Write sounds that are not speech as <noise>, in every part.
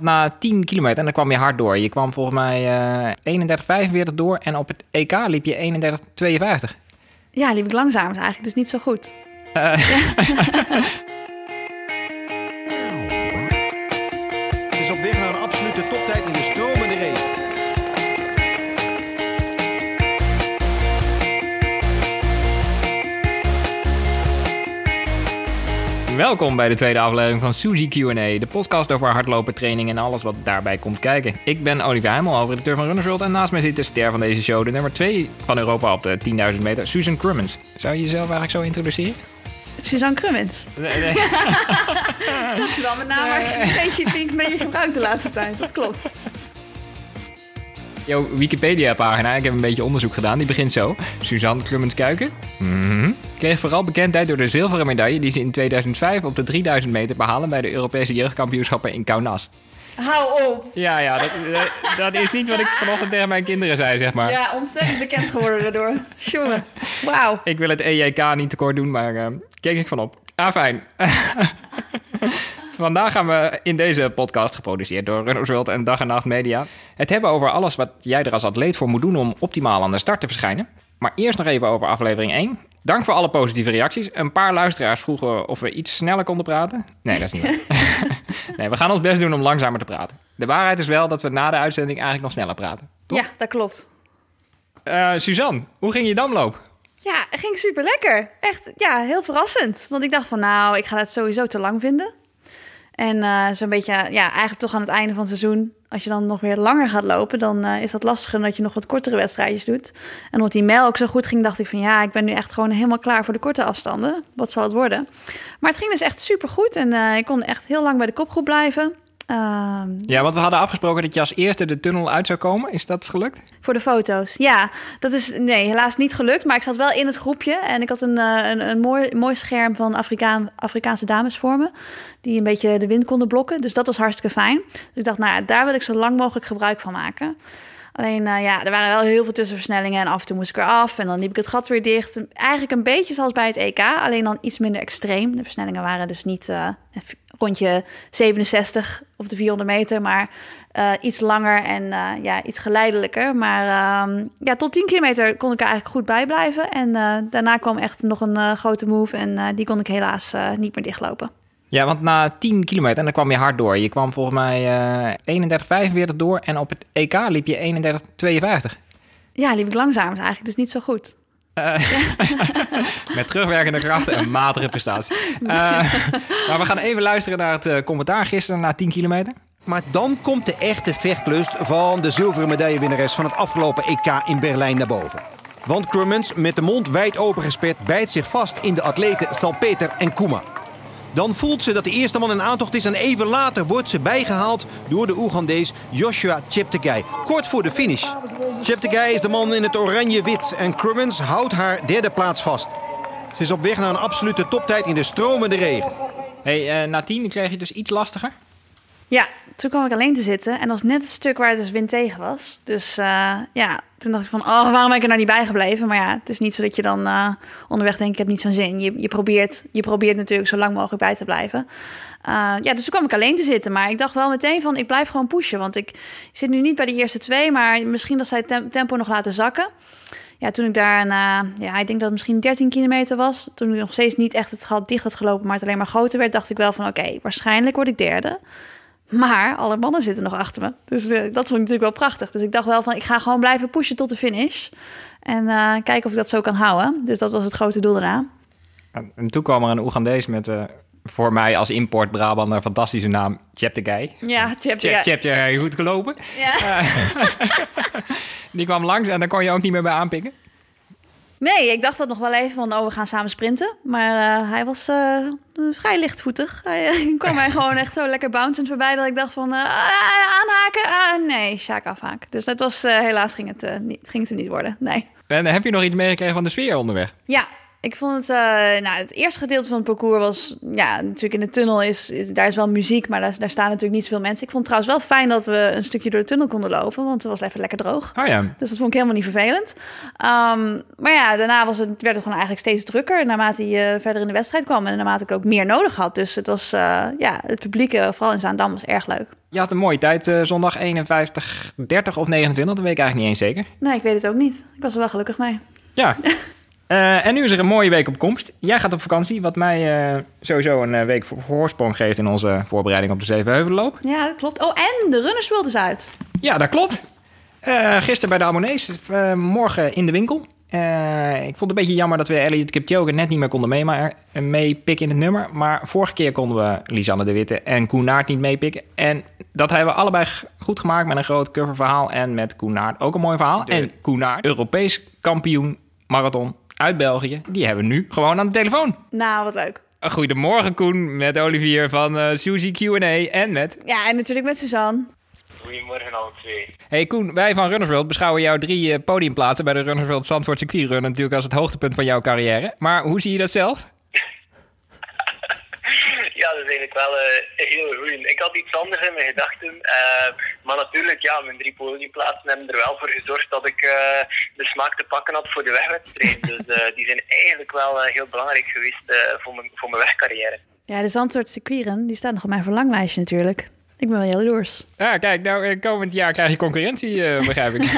Na 10 kilometer, en dan kwam je hard door. Je kwam volgens mij eh 31,45 door en op het EK liep je 31,52. Ja, liep ik langzaam eigenlijk dus niet zo goed. Het <laughs> <laughs> Welkom bij de tweede aflevering van Suzy Q&A, de podcast over hardlopen, training en alles wat daarbij komt kijken. Ik ben Olivier Heimel, hoofdredacteur van Runners World en naast mij zit de ster van deze show, de nummer 2 van Europa op de 10.000 meter, Susan Crummins. Zou je jezelf eigenlijk zo introduceren? Suzanne Crummins. Nee, nee. <laughs> Dat is wel met name maar een beetje ik een beetje gebruikt de laatste tijd. Dat klopt. Jouw Wikipedia-pagina, ik heb een beetje onderzoek gedaan, die begint zo. Suzanne Crummins Kuiken mhm, kreeg vooral bekendheid door de zilveren medaille die ze in 2005 op de 3000 meter behalen bij de Europese jeugdkampioenschappen in Kaunas. Hou op. Ja, ja, dat, dat, dat is niet wat ik vanochtend tegen mijn kinderen zei, zeg maar. Ja, ontzettend bekend geworden daardoor. Jongen, wauw. Ik wil het EJK niet tekort doen, maar uh, keek ik van op. Ah, fijn. <laughs> Vandaag gaan we in deze podcast, geproduceerd door Runners World en Dag en Nacht Media, het hebben over alles wat jij er als atleet voor moet doen om optimaal aan de start te verschijnen. Maar eerst nog even over aflevering 1. Dank voor alle positieve reacties. Een paar luisteraars vroegen of we iets sneller konden praten. Nee, dat is niet waar. <laughs> nee, we gaan ons best doen om langzamer te praten. De waarheid is wel dat we na de uitzending eigenlijk nog sneller praten. Ja, dat klopt. Uh, Suzanne, hoe ging je damloop? Ja, het ging super lekker. Echt, ja, heel verrassend. Want ik dacht van, nou, ik ga het sowieso te lang vinden. En uh, zo'n beetje, ja, eigenlijk toch aan het einde van het seizoen, als je dan nog weer langer gaat lopen, dan uh, is dat lastiger dat je nog wat kortere wedstrijdjes doet. En omdat die mijl ook zo goed ging, dacht ik van ja, ik ben nu echt gewoon helemaal klaar voor de korte afstanden. Wat zal het worden? Maar het ging dus echt super goed en uh, ik kon echt heel lang bij de kopgroep blijven. Uh, ja, want we hadden afgesproken dat je als eerste de tunnel uit zou komen. Is dat gelukt? Voor de foto's, ja. Dat is nee, helaas niet gelukt. Maar ik zat wel in het groepje. En ik had een, een, een mooi, mooi scherm van Afrikaan, Afrikaanse dames voor me. Die een beetje de wind konden blokken. Dus dat was hartstikke fijn. Dus ik dacht, nou daar wil ik zo lang mogelijk gebruik van maken. Alleen, uh, ja, er waren wel heel veel tussenversnellingen. En af en toe moest ik eraf. En dan liep ik het gat weer dicht. Eigenlijk een beetje zoals bij het EK. Alleen dan iets minder extreem. De versnellingen waren dus niet uh, rondje 67 op de 400 meter. Maar uh, iets langer en ja, iets geleidelijker. Maar uh, ja, tot 10 kilometer kon ik er eigenlijk goed bij blijven. En daarna kwam echt nog een grote move. En die kon ik helaas niet meer dichtlopen. Ja, want na 10 kilometer, en dan kwam je hard door. Je kwam volgens mij uh, 31,45 door. En op het EK liep je 31,52. Ja, liep ik langzaam. is eigenlijk dus niet zo goed. Uh, ja. <laughs> met terugwerkende kracht en matige prestatie. Uh, <laughs> maar we gaan even luisteren naar het uh, commentaar gisteren na 10 kilometer. Maar dan komt de echte vechtlust van de zilveren medaillewinnares van het afgelopen EK in Berlijn naar boven. Want Crummins, met de mond wijd opengesperd, bijt zich vast in de atleten Salpeter en Koema. Dan voelt ze dat de eerste man in aantocht is en even later wordt ze bijgehaald door de Oegandees Joshua Cheptegei. Kort voor de finish. Cheptegei is de man in het oranje-wit en Crummins houdt haar derde plaats vast. Ze is op weg naar een absolute toptijd in de stromende regen. Hey, uh, na tien kreeg je dus iets lastiger? Ja, toen kwam ik alleen te zitten en dat net het stuk waar het dus wind tegen was. Dus uh, ja, toen dacht ik van, oh, waarom ben ik er nou niet bij gebleven? Maar ja, het is niet zo dat je dan uh, onderweg denkt, ik heb niet zo'n zin. Je, je, probeert, je probeert natuurlijk zo lang mogelijk bij te blijven. Uh, ja, dus toen kwam ik alleen te zitten. Maar ik dacht wel meteen van, ik blijf gewoon pushen. Want ik zit nu niet bij de eerste twee, maar misschien dat zij het tempo nog laten zakken. Ja, toen ik daar na, ja, ik denk dat het misschien 13 kilometer was. Toen ik nog steeds niet echt het gat dicht had gelopen, maar het alleen maar groter werd, dacht ik wel van, oké, waarschijnlijk word ik derde. Maar alle mannen zitten nog achter me. Dus uh, dat vond ik natuurlijk wel prachtig. Dus ik dacht wel van, ik ga gewoon blijven pushen tot de finish. En uh, kijken of ik dat zo kan houden. Dus dat was het grote doel eraan. En, en toen kwam er een Oegandees met uh, voor mij als import Brabander fantastische naam Cheptegei. Ja, Cheptegei. Cheptegei, goed gelopen. Ja. <laughs> die kwam langs en daar kon je ook niet meer bij aanpikken. Nee, ik dacht dat nog wel even van, oh, we gaan samen sprinten. Maar uh, hij was uh, vrij lichtvoetig. Hij uh, <laughs> kwam mij gewoon echt zo lekker bouncend voorbij dat ik dacht van, aanhaken? Ah, nee, Sjaak afhaken. Dus dat was, helaas ging het, niet, ging het hem niet worden, nee. En heb je nog iets meegekregen van de sfeer onderweg? Ja, ik vond het, uh, nou, het eerste gedeelte van het parcours was, ja, natuurlijk in de tunnel is, is daar is wel muziek, maar daar, daar staan natuurlijk niet zoveel mensen. Ik vond het trouwens wel fijn dat we een stukje door de tunnel konden lopen, want het was even lekker droog. Oh ja. Dus dat vond ik helemaal niet vervelend. Um, maar ja, daarna was het, werd het gewoon eigenlijk steeds drukker naarmate je verder in de wedstrijd kwam en naarmate ik ook meer nodig had. Dus het was, uh, ja, het publiek, vooral in Zaandam, was erg leuk. Je had een mooie tijd eh, zondag 51, 30 of 29, dat weet ik eigenlijk niet eens zeker. Nee, ik weet het ook niet. Ik was er wel gelukkig mee. Ja. <laughs> Eh, en nu is er een mooie week op komst. Jij gaat op vakantie, wat mij eh, sowieso een eh, week voor voorsprong geeft in onze voorbereiding op de Zevenheuvelenloop. Ja, dat klopt. Oh, en de Runners World is uit. Ja, dat klopt. Eh gisteren bij de abonnees, morgen in de winkel. Eh, ik vond het een beetje jammer dat we Elliot Kipchoge net niet meer konden meepikken in het nummer. Maar vorige keer konden we Lisanne de Witte en Koen Naert niet meepikken. En dat hebben we allebei goed gemaakt met een groot coververhaal. En met Koen Naert ook een mooi verhaal. En Koen Naert, Europees kampioen marathon uit België. Die hebben we nu gewoon aan de telefoon. Nou, wat leuk. Goedemorgen Koen, met Olivier van eh Suzy Q&A en met... Ja, en natuurlijk met Suzanne. Goedemorgen alle twee. Hey Koen, wij van Runners World beschouwen jouw drie eh, podiumplaatsen bij de Runners World Zandvoort Circuit Run natuurlijk als het hoogtepunt van jouw carrière. Maar hoe zie je dat zelf? Ja, dat is eigenlijk wel eh, heel goed. Ik had iets anders in mijn gedachten. eh, maar natuurlijk, ja, mijn drie podiumplaatsen hebben er wel voor gezorgd dat ik eh, de smaak te pakken had voor de wegwedstrijd. Dus eh, die zijn eigenlijk wel eh, heel belangrijk geweest eh, voor, mijn, voor mijn wegcarrière. Ja, de Zandvoort circuiren, die staat nog op mijn verlanglijstje natuurlijk. Ik ben wel jaloers. Ja, kijk, nou komend jaar krijg je concurrentie, begrijp ik. <laughs>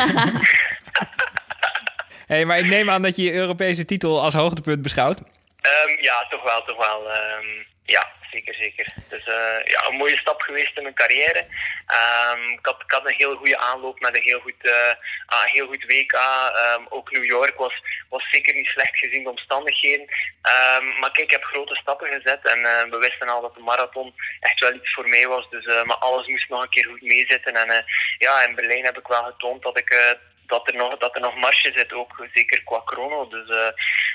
hey, maar ik neem aan dat je je Europese titel als hoogtepunt beschouwt. Ehm, ja, toch wel, toch wel. ehm, ja, zeker, zeker. Dus eh, ja, een mooie stap geweest in mijn carrière. Ehm, ik, had, ik had een heel goede aanloop met een heel goed, eh, ah, heel goed WK. Ehm, ook New York was, was zeker niet slecht gezien de omstandigheden. Ehm, maar kijk, ik heb grote stappen gezet en eh, we wisten al dat de marathon echt wel iets voor mij was. Dus, maar alles moest nog een keer goed meezitten. En ja, in Berlijn heb ik wel getoond dat ik... dat er, nog, dat er nog marge zit, ook zeker qua chrono. Dus eh,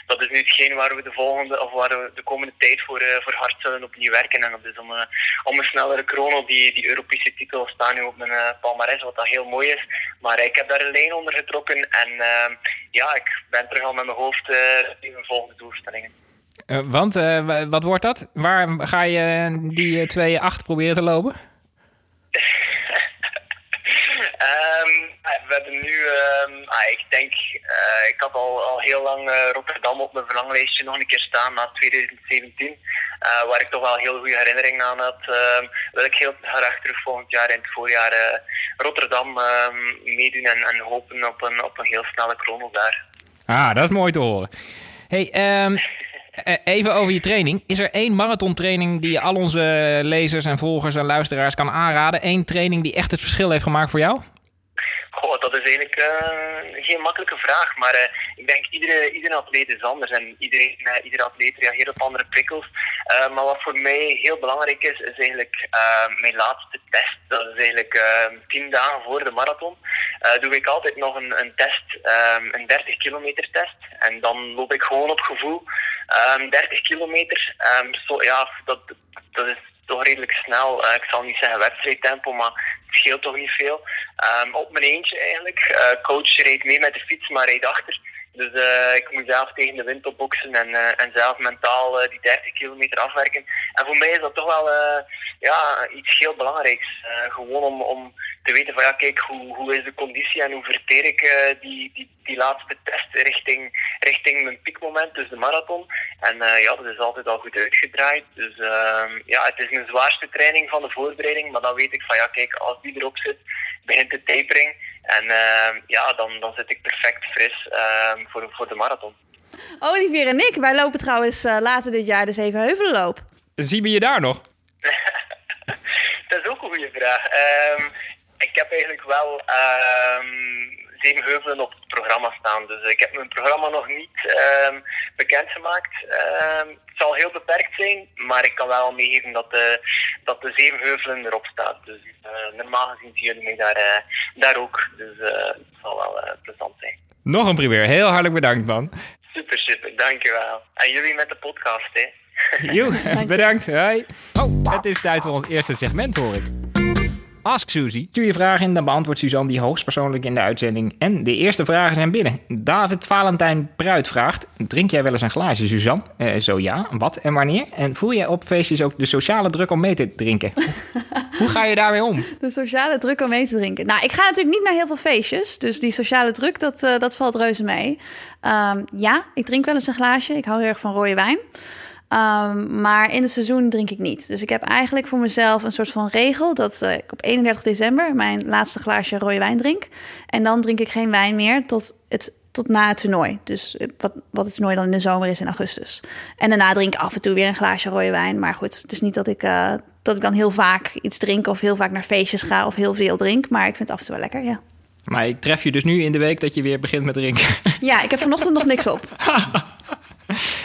dat is nu hetgeen waar we de volgende of waar we de komende tijd voor, eh, voor hard zullen opnieuw werken. En dat is om, eh, om een snellere chrono. Die, die Europese titel staan nu op mijn palmarès, wat dat heel mooi is. Maar ik heb daar een lijn onder getrokken en ja, ik ben terug al met mijn hoofd in mijn volgende doelstellingen. Want wat wordt dat? Waar ga je die 2-8 proberen te lopen? Um, <laughs> we hebben nu, um, ah, ik denk, uh, ik had al, al heel lang uh, Rotterdam op mijn verlanglijstje nog een keer staan na 2017. Uh, waar ik toch wel heel goede herinneringen aan had. Um, wil ik heel graag terug volgend jaar in het voorjaar eh, Rotterdam meedoen en, en, hopen op een, op een heel snelle chrono daar. Ah, dat is mooi te horen. Hey, um, <laughs> even over je training. Is er één marathontraining die je al onze lezers en volgers en luisteraars kan aanraden? Eén training die echt het verschil heeft gemaakt voor jou? Goh, dat is eigenlijk uh, geen makkelijke vraag, maar uh, ik denk iedere, iedere atleet is anders en iedereen, uh, iedere atleet reageert op andere prikkels. maar wat voor mij heel belangrijk is, is eigenlijk mijn laatste test. Dat is eigenlijk tien dagen voor de marathon. doe ik altijd nog een, een test, um, een 30 kilometer test. En dan loop ik gewoon op gevoel. Um, 30 kilometer, um, ja, dat, dat is toch redelijk snel. Uh, ik zal niet zeggen wedstrijdtempo, maar het scheelt toch niet veel. Um, op mijn eentje eigenlijk. Uh, coach reed mee met de fiets, maar reed achter. Dus uh, ik moet zelf tegen de wind opboksen en, en zelf mentaal die 30 kilometer afwerken. En voor mij is dat toch wel ja, iets heel belangrijks. gewoon om, om te weten van ja, kijk, hoe, hoe is de conditie en hoe verteer ik die, die, die laatste test richting, richting mijn piekmoment, dus de marathon. En ja, dat is altijd al goed uitgedraaid. Dus ja, het is mijn zwaarste training van de voorbereiding, maar dan weet ik van ja, kijk, als die erop zit, begint de tapering. En uh, ja, dan, dan zit ik perfect fris uh, voor, voor de marathon. Olivier en ik, wij lopen trouwens uh, later dit jaar de Zevenheuvelenloop. Zien we je daar nog? <laughs> dat is ook een goede vraag. Um, ik heb eigenlijk wel um, Zevenheuvelen op het programma staan. Dus ik heb mijn programma nog niet um, bekendgemaakt. het zal heel beperkt zijn, maar ik kan wel meegeven dat de, dat de Zevenheuvelen erop staat. Dus uh, normaal gezien zien jullie mij daar, uh, daar ook. Dus uh, het zal wel plezant zijn. Nog een primeur. Heel hartelijk bedankt, man. Super, super. Dankjewel. En jullie met de podcast, hè. Jo, <laughs> bedankt. Hoi. Oh, het is tijd voor ons eerste segment, hoor ik. Ask Suzy. Stuur je vragen in, dan beantwoordt Suzanne die hoogstpersoonlijk in de uitzending. En de eerste vragen zijn binnen. David Valentijn Pruit vraagt... Drink jij wel eens een glaasje, Suzanne? Uh, zo ja. Wat en wanneer? En voel jij op feestjes ook de sociale druk om mee te drinken? <laughs> Hoe ga je daarmee om? De sociale druk om mee te drinken. Nou, ik ga natuurlijk niet naar heel veel feestjes. Dus die sociale druk, dat, uh, dat valt reuze mee. Um, ja, ik drink wel eens een glaasje. Ik hou heel erg van rode wijn. Ehm, maar in het seizoen drink ik niet. Dus ik heb eigenlijk voor mezelf een soort van regel dat eh, ik op 31 december mijn laatste glaasje rode wijn drink. En dan drink ik geen wijn meer tot, het, tot na het toernooi. Dus eh, wat, wat het toernooi dan in de zomer is in augustus. En daarna drink ik af en toe weer een glaasje rode wijn. Maar goed, het is niet dat ik, eh, dat ik dan heel vaak iets drink of heel vaak naar feestjes ga of heel veel drink. Maar ik vind het af en toe wel lekker, ja. Maar ik tref je dus nu in de week dat je weer begint met drinken. Ja, ik heb vanochtend nog niks op. <laughs>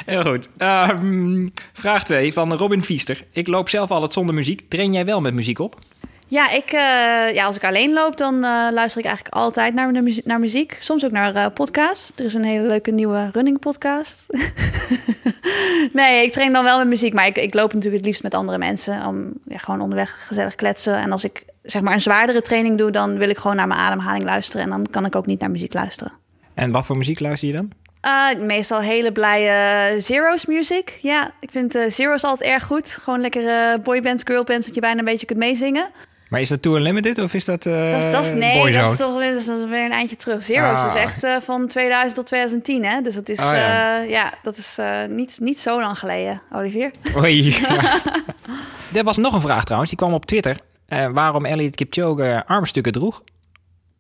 Heel goed. Ehm, vraag 2 van Robin Viester. Ik loop zelf altijd zonder muziek. Train jij wel met muziek op? Ja, ik, eh, ja, als ik alleen loop, dan eh, luister ik eigenlijk altijd naar, naar, muziek, naar muziek. Soms ook naar uh, podcasts. Er is een hele leuke nieuwe running podcast. <laughs> nee, ik train dan wel met muziek, maar ik, ik loop natuurlijk het liefst met andere mensen. Om ja, gewoon onderweg gezellig kletsen. En als ik zeg maar een zwaardere training doe, dan wil ik gewoon naar mijn ademhaling luisteren. En dan kan ik ook niet naar muziek luisteren. En wat voor muziek luister je dan? Uh, meestal hele blije Zero's music. Ja, ik vind uh, Zero's altijd erg goed. Gewoon lekkere boybands, girlbands, dat je bijna een beetje kunt meezingen. Maar is dat Tour Unlimited of is dat uh, dat is, dat is, Nee, dat is toch weer, dat is weer een eindje terug. Zero's ah. is echt uh, van 2000 tot 2010, hè? Dus dat is, oh, ja. Uh, ja. dat is niet, niet zo lang geleden, Olivier. Oei. <laughs> er was nog een vraag trouwens, die kwam op Twitter. waarom Elliot Kipchoge armstukken droeg.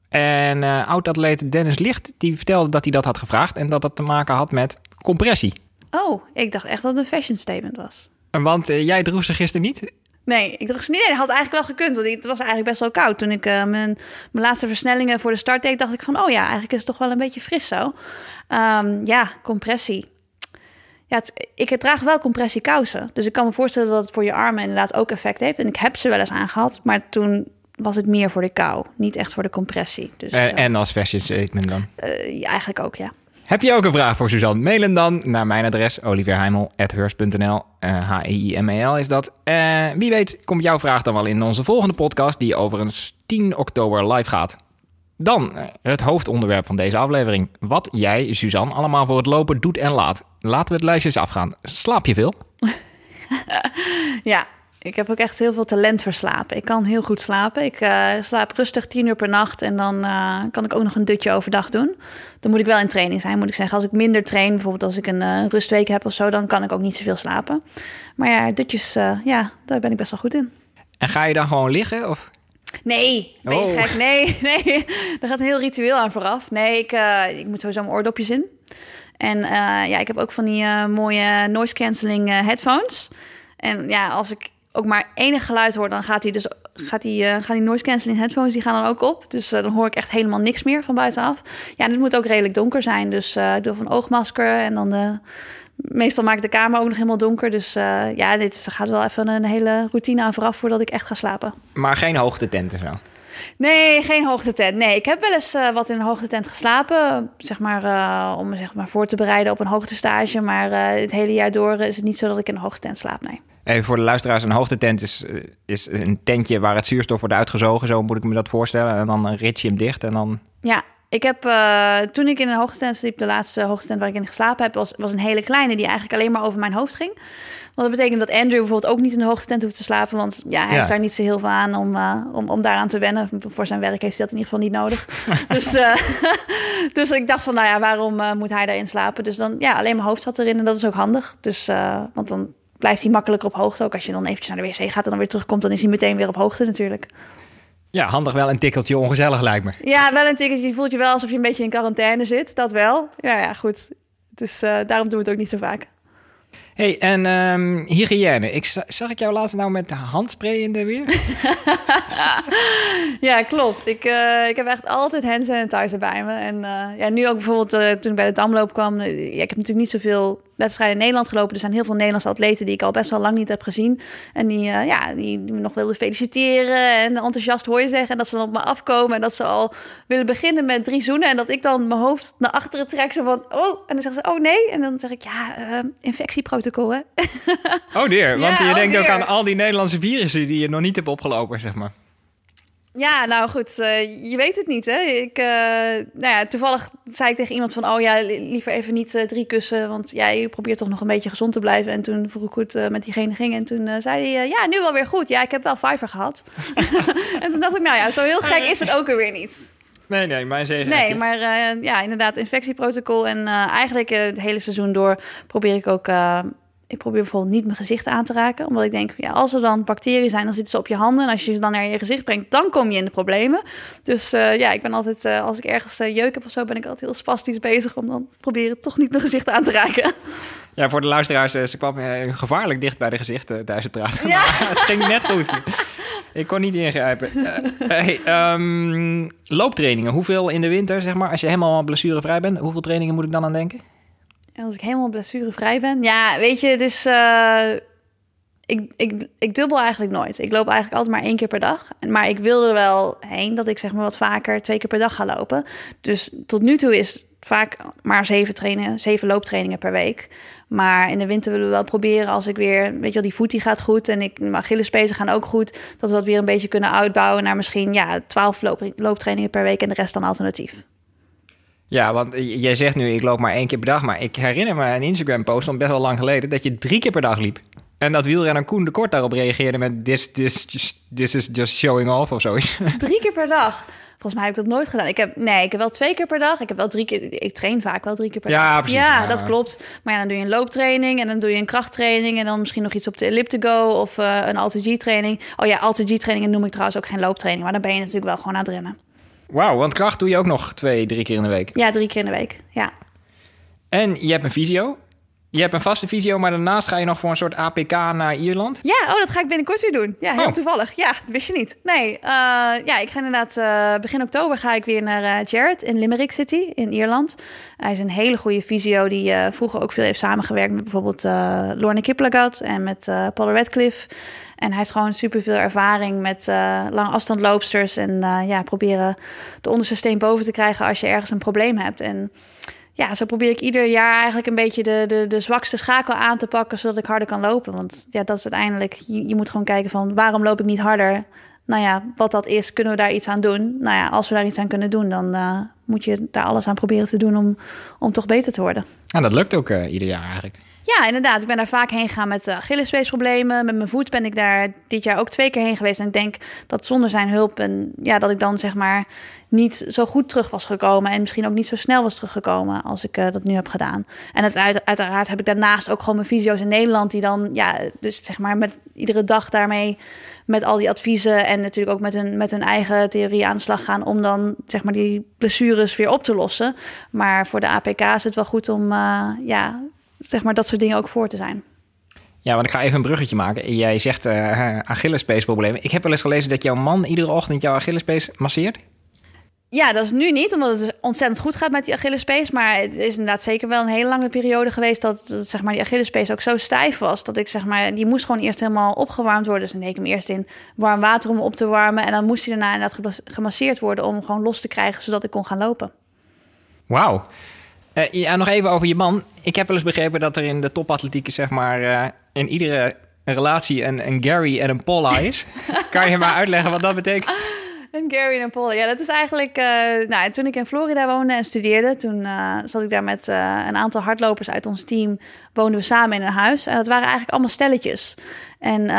En uh, oud-atleet Dennis Licht die vertelde dat hij dat had gevraagd en dat dat te maken had met compressie. Oh, ik dacht echt dat het een fashion statement was. Want uh, jij droeg ze gisteren niet? Nee, ik droeg ze niet. Nee, dat had eigenlijk wel gekund. Want het was eigenlijk best wel koud. Toen ik uh, mijn, mijn laatste versnellingen voor de start deed, dacht ik van... oh ja, eigenlijk is het toch wel een beetje fris zo. Um, ja, compressie. Ja, het, ik draag wel compressiekousen. Dus ik kan me voorstellen dat het voor je armen inderdaad ook effect heeft. En ik heb ze wel eens aangehad. Maar toen was het meer voor de kou, niet echt voor de compressie. Dus, uh, en als fashion statement dan? Uh, ja, eigenlijk ook, ja. Heb je ook een vraag voor Suzanne? Mail hem dan naar mijn adres olivierheimel.hurst.nl. Uh, H-I-M-E-L is dat. Uh, wie weet komt jouw vraag dan wel in onze volgende podcast... die overigens 10 oktober live gaat. Dan het hoofdonderwerp van deze aflevering. Wat jij, Suzanne, allemaal voor het lopen doet en laat. Laten we het lijstje eens afgaan. Slaap je veel? <laughs> ja, ik heb ook echt heel veel talent voor slapen. Ik kan heel goed slapen. Ik uh, slaap rustig tien uur per nacht en dan uh, kan ik ook nog een dutje overdag doen. Dan moet ik wel in training zijn, moet ik zeggen. Als ik minder train, bijvoorbeeld als ik een uh, rustweek heb of zo, dan kan ik ook niet zoveel slapen. Maar ja, dutjes, ja, daar ben ik best wel goed in. En ga je dan gewoon liggen? Of? Nee, ben je oh. gek? Nee, <laughs> nee. Er gaat een heel ritueel aan vooraf. Nee, ik, ik moet sowieso mijn oordopjes in. En ja, ik heb ook van die mooie noise cancelling headphones. En ja, als ik ook maar enig geluid hoor, dan gaat hij dus gaat die, uh, gaan die noise cancelling headphones die gaan dan ook op. Dus uh, dan hoor ik echt helemaal niks meer van buitenaf. Ja, en het moet ook redelijk donker zijn. Dus uh, ik doe van oogmasker en dan de, meestal maak ik de kamer ook nog helemaal donker. Dus ja, dit gaat wel even een hele routine aan vooraf voordat ik echt ga slapen. Maar geen hoogtetenten zo? Nee, geen hoogtetent. Nee, ik heb wel eens uh, wat in een hoogtetent geslapen. Zeg maar uh, om me zeg maar voor te bereiden op een hoogtestage. Maar uh, het hele jaar door is het niet zo dat ik in een hoogtetent slaap. Nee. Even voor de luisteraars, een hoogtetent is, is een tentje waar het zuurstof wordt uitgezogen. Zo moet ik me dat voorstellen. En dan rit je hem dicht en dan... Ja, ik heb uh, toen ik in een hoogtetent sliep, de laatste hoogtetent waar ik in geslapen heb, was, was een hele kleine die eigenlijk alleen maar over mijn hoofd ging. Want dat betekent dat Andrew bijvoorbeeld ook niet in de hoogtetent hoeft te slapen, want ja, hij heeft daar niet zo heel veel aan om, uh, om, om daaraan te wennen. Voor zijn werk heeft hij dat in ieder geval niet nodig. <laughs> dus, uh, <laughs> dus ik dacht van, nou ja, waarom moet hij daarin slapen? Dus dan, ja, alleen mijn hoofd zat erin en dat is ook handig. Dus, want dan blijft hij makkelijker op hoogte. Ook als je dan eventjes naar de wc gaat en dan weer terugkomt, dan is hij meteen weer op hoogte natuurlijk. Ja, handig wel een tikkeltje ongezellig lijkt me. Ja, wel een tikkeltje. Je voelt je wel alsof je een beetje in quarantaine zit. Dat wel. Ja, ja goed. Dus uh, daarom doen we het ook niet zo vaak. hey, en um, hygiëne. Ik, zag ik jou later nou met handspray in de weer? <laughs> ja, klopt. Ik, uh, ik heb echt altijd hand sanitizer bij me. En uh, ja, nu ook bijvoorbeeld toen ik bij de damloop kwam. Ja, ik heb natuurlijk niet zoveel wedstrijden in Nederland gelopen. Er zijn heel veel Nederlandse atleten die ik al best wel lang niet heb gezien. En die, uh, ja, die, me nog wilden feliciteren. En enthousiast hoor je zeggen. En dat ze dan op me afkomen. En dat ze al willen beginnen met drie zoenen. En dat ik dan mijn hoofd naar achteren trek. Zo van, oh. En dan zeggen ze, oh nee. En dan zeg ik, ja, uh, infectieprotocol, hè. Oh dear. <laughs> Want je oh denkt ook aan al die Nederlandse virussen die je nog niet hebt opgelopen, zeg maar. Ja, nou goed, uh, je weet het niet. Hè? Ik, uh, nou ja, toevallig zei ik tegen iemand van, oh ja, liever even niet uh, drie kussen, want ja, je probeert toch nog een beetje gezond te blijven. En toen vroeg ik hoe het met diegene ging en toen zei hij, ja, nu wel weer goed. Ja, ik heb wel Fiverr gehad. <laughs> en toen dacht ik, nou ja, zo heel gek is het ook weer niet. Nee, nee, mijn zegen. Nee, maar ja, inderdaad, infectieprotocol en eigenlijk het hele seizoen door probeer ik ook ik probeer bijvoorbeeld niet mijn gezicht aan te raken. Omdat ik denk, ja, als er dan bacteriën zijn, dan zitten ze op je handen. En als je ze dan naar je gezicht brengt, dan kom je in de problemen. Dus uh, ja, ik ben altijd, uh, als ik ergens uh, jeuk heb of zo, ben ik altijd heel spastisch bezig om dan proberen toch niet mijn gezicht aan te raken. Ja, voor de luisteraars, ze kwam gevaarlijk dicht bij de gezicht tijdens het praten. Ja. het ging net goed. Ik kon niet ingrijpen. hey, um, looptrainingen, hoeveel in de winter, zeg maar, als je helemaal blessurevrij bent, hoeveel trainingen moet ik dan aan denken? Als ik helemaal blessurevrij ben. Ja, weet je, het is. Uh, ik, ik, ik dubbel eigenlijk nooit. Ik loop eigenlijk altijd maar één keer per dag. Maar ik wil er wel heen dat ik zeg maar wat vaker twee keer per dag ga lopen. Dus tot nu toe is vaak maar zeven, trainen, zeven looptrainingen per week. Maar in de winter willen we wel proberen als ik weer, weet je wel, die voet die gaat goed en ik, mijn Achillespezen gaan ook goed, dat we dat weer een beetje kunnen uitbouwen naar misschien ja, twaalf loop, looptrainingen per week en de rest dan alternatief. Ja, want jij zegt nu, ik loop maar één keer per dag. Maar ik herinner me een Instagram-post van best wel lang geleden... dat je drie keer per dag liep. En dat wielrenner Koen de Kort daarop reageerde met... This, this, just, this is just showing off of zoiets. <laughs> Drie keer per dag? Volgens mij heb ik dat nooit gedaan. Ik heb, nee, ik heb wel twee keer per dag. Ik heb wel drie keer... Ik train vaak wel drie keer per ja, dag. Precies, ja, dat klopt. Maar ja, dan doe je een looptraining... en dan doe je een krachttraining... en dan misschien nog iets op de elliptico... of uh, een Alter-G-training. Oh ja, Alter-G-trainingen noem ik trouwens ook geen looptraining... maar dan ben je natuurlijk wel gewoon aan het rennen. Wauw, want kracht doe je ook nog twee, drie keer in de week? Ja, drie keer in de week, ja. En je hebt een visio. Je hebt een vaste visio, maar daarnaast ga je nog voor een soort APK naar Ierland? Ja, oh, dat ga ik binnenkort weer doen. Ja, heel oh. toevallig. Ja, dat wist je niet. Nee, uh, ja, ik ga inderdaad... Uh, begin oktober ga ik weer naar uh, Jared in Limerick City in Ierland. Hij is een hele goede visio die vroeger ook veel heeft samengewerkt... met bijvoorbeeld Lorne Kiplagat en met Paul Radcliffe... En hij heeft gewoon superveel ervaring met uh, lange afstandloopsters. En uh, ja, proberen de onderste steen boven te krijgen als je ergens een probleem hebt. En ja, zo probeer ik ieder jaar eigenlijk een beetje de, de, de zwakste schakel aan te pakken, zodat ik harder kan lopen. Want ja, dat is uiteindelijk, je, moet gewoon kijken van waarom loop ik niet harder? Nou ja, wat dat is, kunnen we daar iets aan doen? Nou ja, als we daar iets aan kunnen doen, dan uh, moet je daar alles aan proberen te doen om, om toch beter te worden. En dat lukt ook ieder jaar eigenlijk. Ja, inderdaad. Ik ben daar vaak heen gegaan met Achillespeesproblemen. Met mijn voet ben ik daar dit jaar ook twee keer heen geweest. En ik denk dat zonder zijn hulp en ja, dat ik dan zeg maar niet zo goed terug was gekomen. En misschien ook niet zo snel was teruggekomen als ik uh, dat nu heb gedaan. En het, uit, uiteraard heb ik daarnaast ook gewoon mijn fysio's in Nederland. Die dan, ja, dus zeg maar met iedere dag daarmee met al die adviezen en natuurlijk ook met hun, met hun eigen theorie aan de slag gaan om dan zeg maar die blessures weer op te lossen. Maar voor de APK is het wel goed om uh, ja, zeg maar dat soort dingen ook voor te zijn. Ja, want ik ga even een bruggetje maken. Jij zegt uh, Achillespeesproblemen. Ik heb wel eens gelezen dat jouw man iedere ochtend jouw Achillespees masseert. Ja, dat is nu niet, omdat het dus ontzettend goed gaat met die Achillespees. Maar het is inderdaad zeker wel een hele lange periode geweest dat, dat zeg maar, die Achillespees ook zo stijf was. Dat ik zeg maar, die moest gewoon eerst helemaal opgewarmd worden. Dus dan deed ik hem eerst in warm water om op te warmen. En dan moest hij daarna inderdaad gemasseerd worden om hem gewoon los te krijgen, zodat ik kon gaan lopen. Wauw. Uh, ja, nog even over je man. Ik heb wel eens begrepen dat er in de topatletiek, zeg maar, uh, in iedere relatie een, een Gary en een Paula is. <laughs> kan je maar uitleggen wat dat betekent? Een Gary en een Paula. Ja, dat is eigenlijk... Uh, nou, toen ik in Florida woonde en studeerde... toen zat ik daar met een aantal hardlopers uit ons team... woonden we samen in een huis. En dat waren eigenlijk allemaal stelletjes. En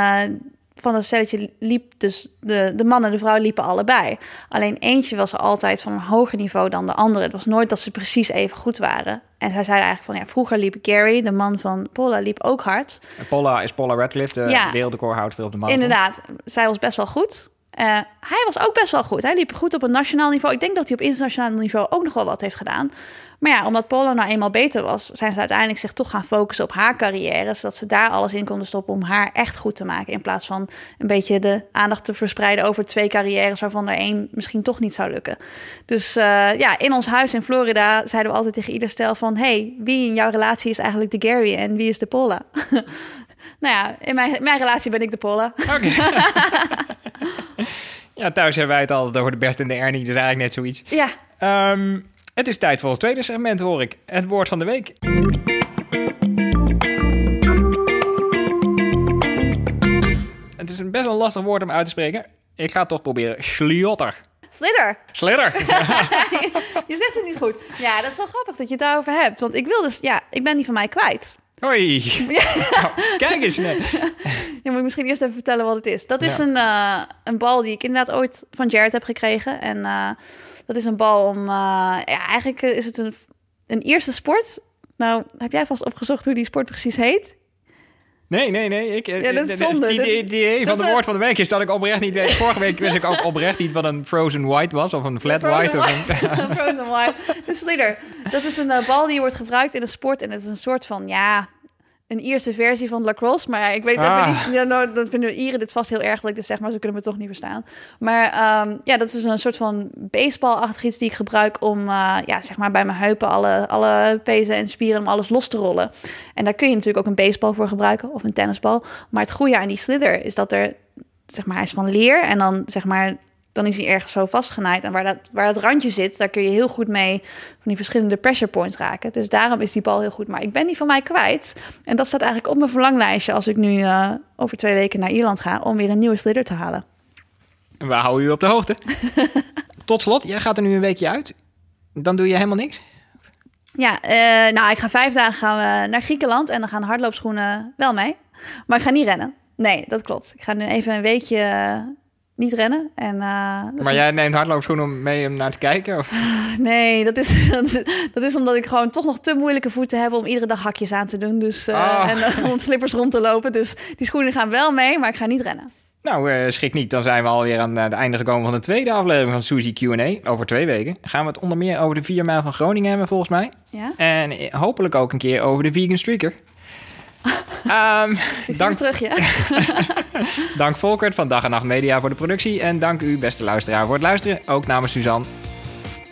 van dat stelletje liep dus de, de man en de vrouw liepen allebei. Alleen eentje was altijd van een hoger niveau dan de andere. Het was nooit dat ze precies even goed waren. En zij zei eigenlijk van ja, vroeger liep Gary, de man van Paula, liep ook hard. En Paula is Paula Radcliffe, de ja, wereldrecordhoudster op de man. Inderdaad, zij was best wel goed. Uh, hij was ook best wel goed. Hij liep goed op een nationaal niveau. Ik denk dat hij op internationaal niveau ook nog wel wat heeft gedaan. Maar ja, omdat Polo nou eenmaal beter was, zijn ze uiteindelijk zich toch gaan focussen op haar carrière. Zodat ze daar alles in konden stoppen om haar echt goed te maken. In plaats van een beetje de aandacht te verspreiden over twee carrières waarvan er één misschien toch niet zou lukken. Dus uh, ja, in ons huis in Florida zeiden we altijd tegen ieder stel van... hey, wie in jouw relatie is eigenlijk de Gary en wie is de Paula? <laughs> nou ja, in mijn, mijn relatie ben ik de Paula. Oké. <laughs> ja, thuis hebben wij het altijd over de Bert en de Ernie, dus eigenlijk net zoiets. Ja. Um, het is tijd voor het tweede segment, hoor ik. Het woord van de week. Het is een best wel lastig woord om uit te spreken. Ik ga het toch proberen. Sliotter. Slidder. Slidder. <laughs> je zegt het niet goed. Ja, dat is wel grappig dat je het daarover hebt. Want ik wil dus, ja, ik ben die van mij kwijt. Hoi. Nou, <laughs> kijk eens. Nee. Je moet misschien eerst even vertellen wat het is. Dat is een, uh, een bal die ik inderdaad ooit van Jared heb gekregen. En uh, dat is een bal om. Uh, ja, eigenlijk is het een, een eerste sport. Nou, heb jij vast opgezocht hoe die sport precies heet? Nee, nee, nee. Ik, Ja, dat is zonde. Het Dat- idee, idee van de woord van de week is dat ik oprecht niet weet. Vorige week wist ik ook <laughs> oprecht niet wat een frozen white was. Of een flat white. Of <laughs> een. Frozen white. De slidder. Dat is een eh, bal die wordt gebruikt in de sport. En het is een soort van, ja, een Ierse versie van lacrosse. Maar ik weet dat Ah. we niet... Ja, nou, dan vinden Ieren dit vast heel erg dat ik dit zeg, maar ze kunnen me toch niet verstaan. Maar ehm, ja, dat is een soort van baseballachtig iets die ik gebruik om, eh, ja, zeg maar bij mijn heupen alle, alle pezen en spieren om alles los te rollen. En daar kun je natuurlijk ook een baseball voor gebruiken of een tennisbal. Maar het goede aan die slidder is dat er, zeg maar, hij is van leer en dan, zeg maar, dan is hij ergens zo vastgenaaid. En waar dat, waar dat randje zit, daar kun je heel goed mee van die verschillende pressure points raken. Dus daarom is die bal heel goed. Maar ik ben die van mij kwijt. En dat staat eigenlijk op mijn verlanglijstje als ik nu eh, over twee weken naar Ierland ga om weer een nieuwe slidder te halen. we houden u op de hoogte. <laughs> Tot slot, jij gaat er nu een weekje uit. Dan doe je helemaal niks. Ja, eh, nou, ik ga vijf dagen gaan we naar Griekenland en dan gaan hardloopschoenen wel mee. Maar ik ga niet rennen. Nee, dat klopt. Ik ga nu even een weekje niet rennen. En, eh, Maar jij neemt hardloopschoenen om mee om naar te kijken? Of? <laughs> Nee, dat is, <laughs> dat, is, dat is omdat ik gewoon toch nog te moeilijke voeten heb om iedere dag hakjes aan te doen. Dus, Ah. En gewoon slippers rond te lopen. Dus die schoenen gaan wel mee, maar ik ga niet rennen. Nou, schrik niet. Dan zijn we alweer aan het einde gekomen van de tweede aflevering van Suzy Q&A. Over twee weken gaan we het onder meer over de 4 mijl van Groningen hebben, volgens mij. Ja? En hopelijk ook een keer over de Vegan Streaker. <laughs> Ehm, dank, terug, ja? <laughs> dank Volkert van Dag en Nacht Media voor de productie. En dank u, beste luisteraar, voor het luisteren. Ook namens Suzanne.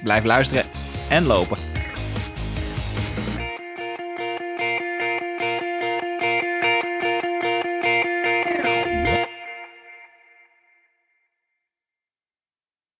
Blijf luisteren en lopen.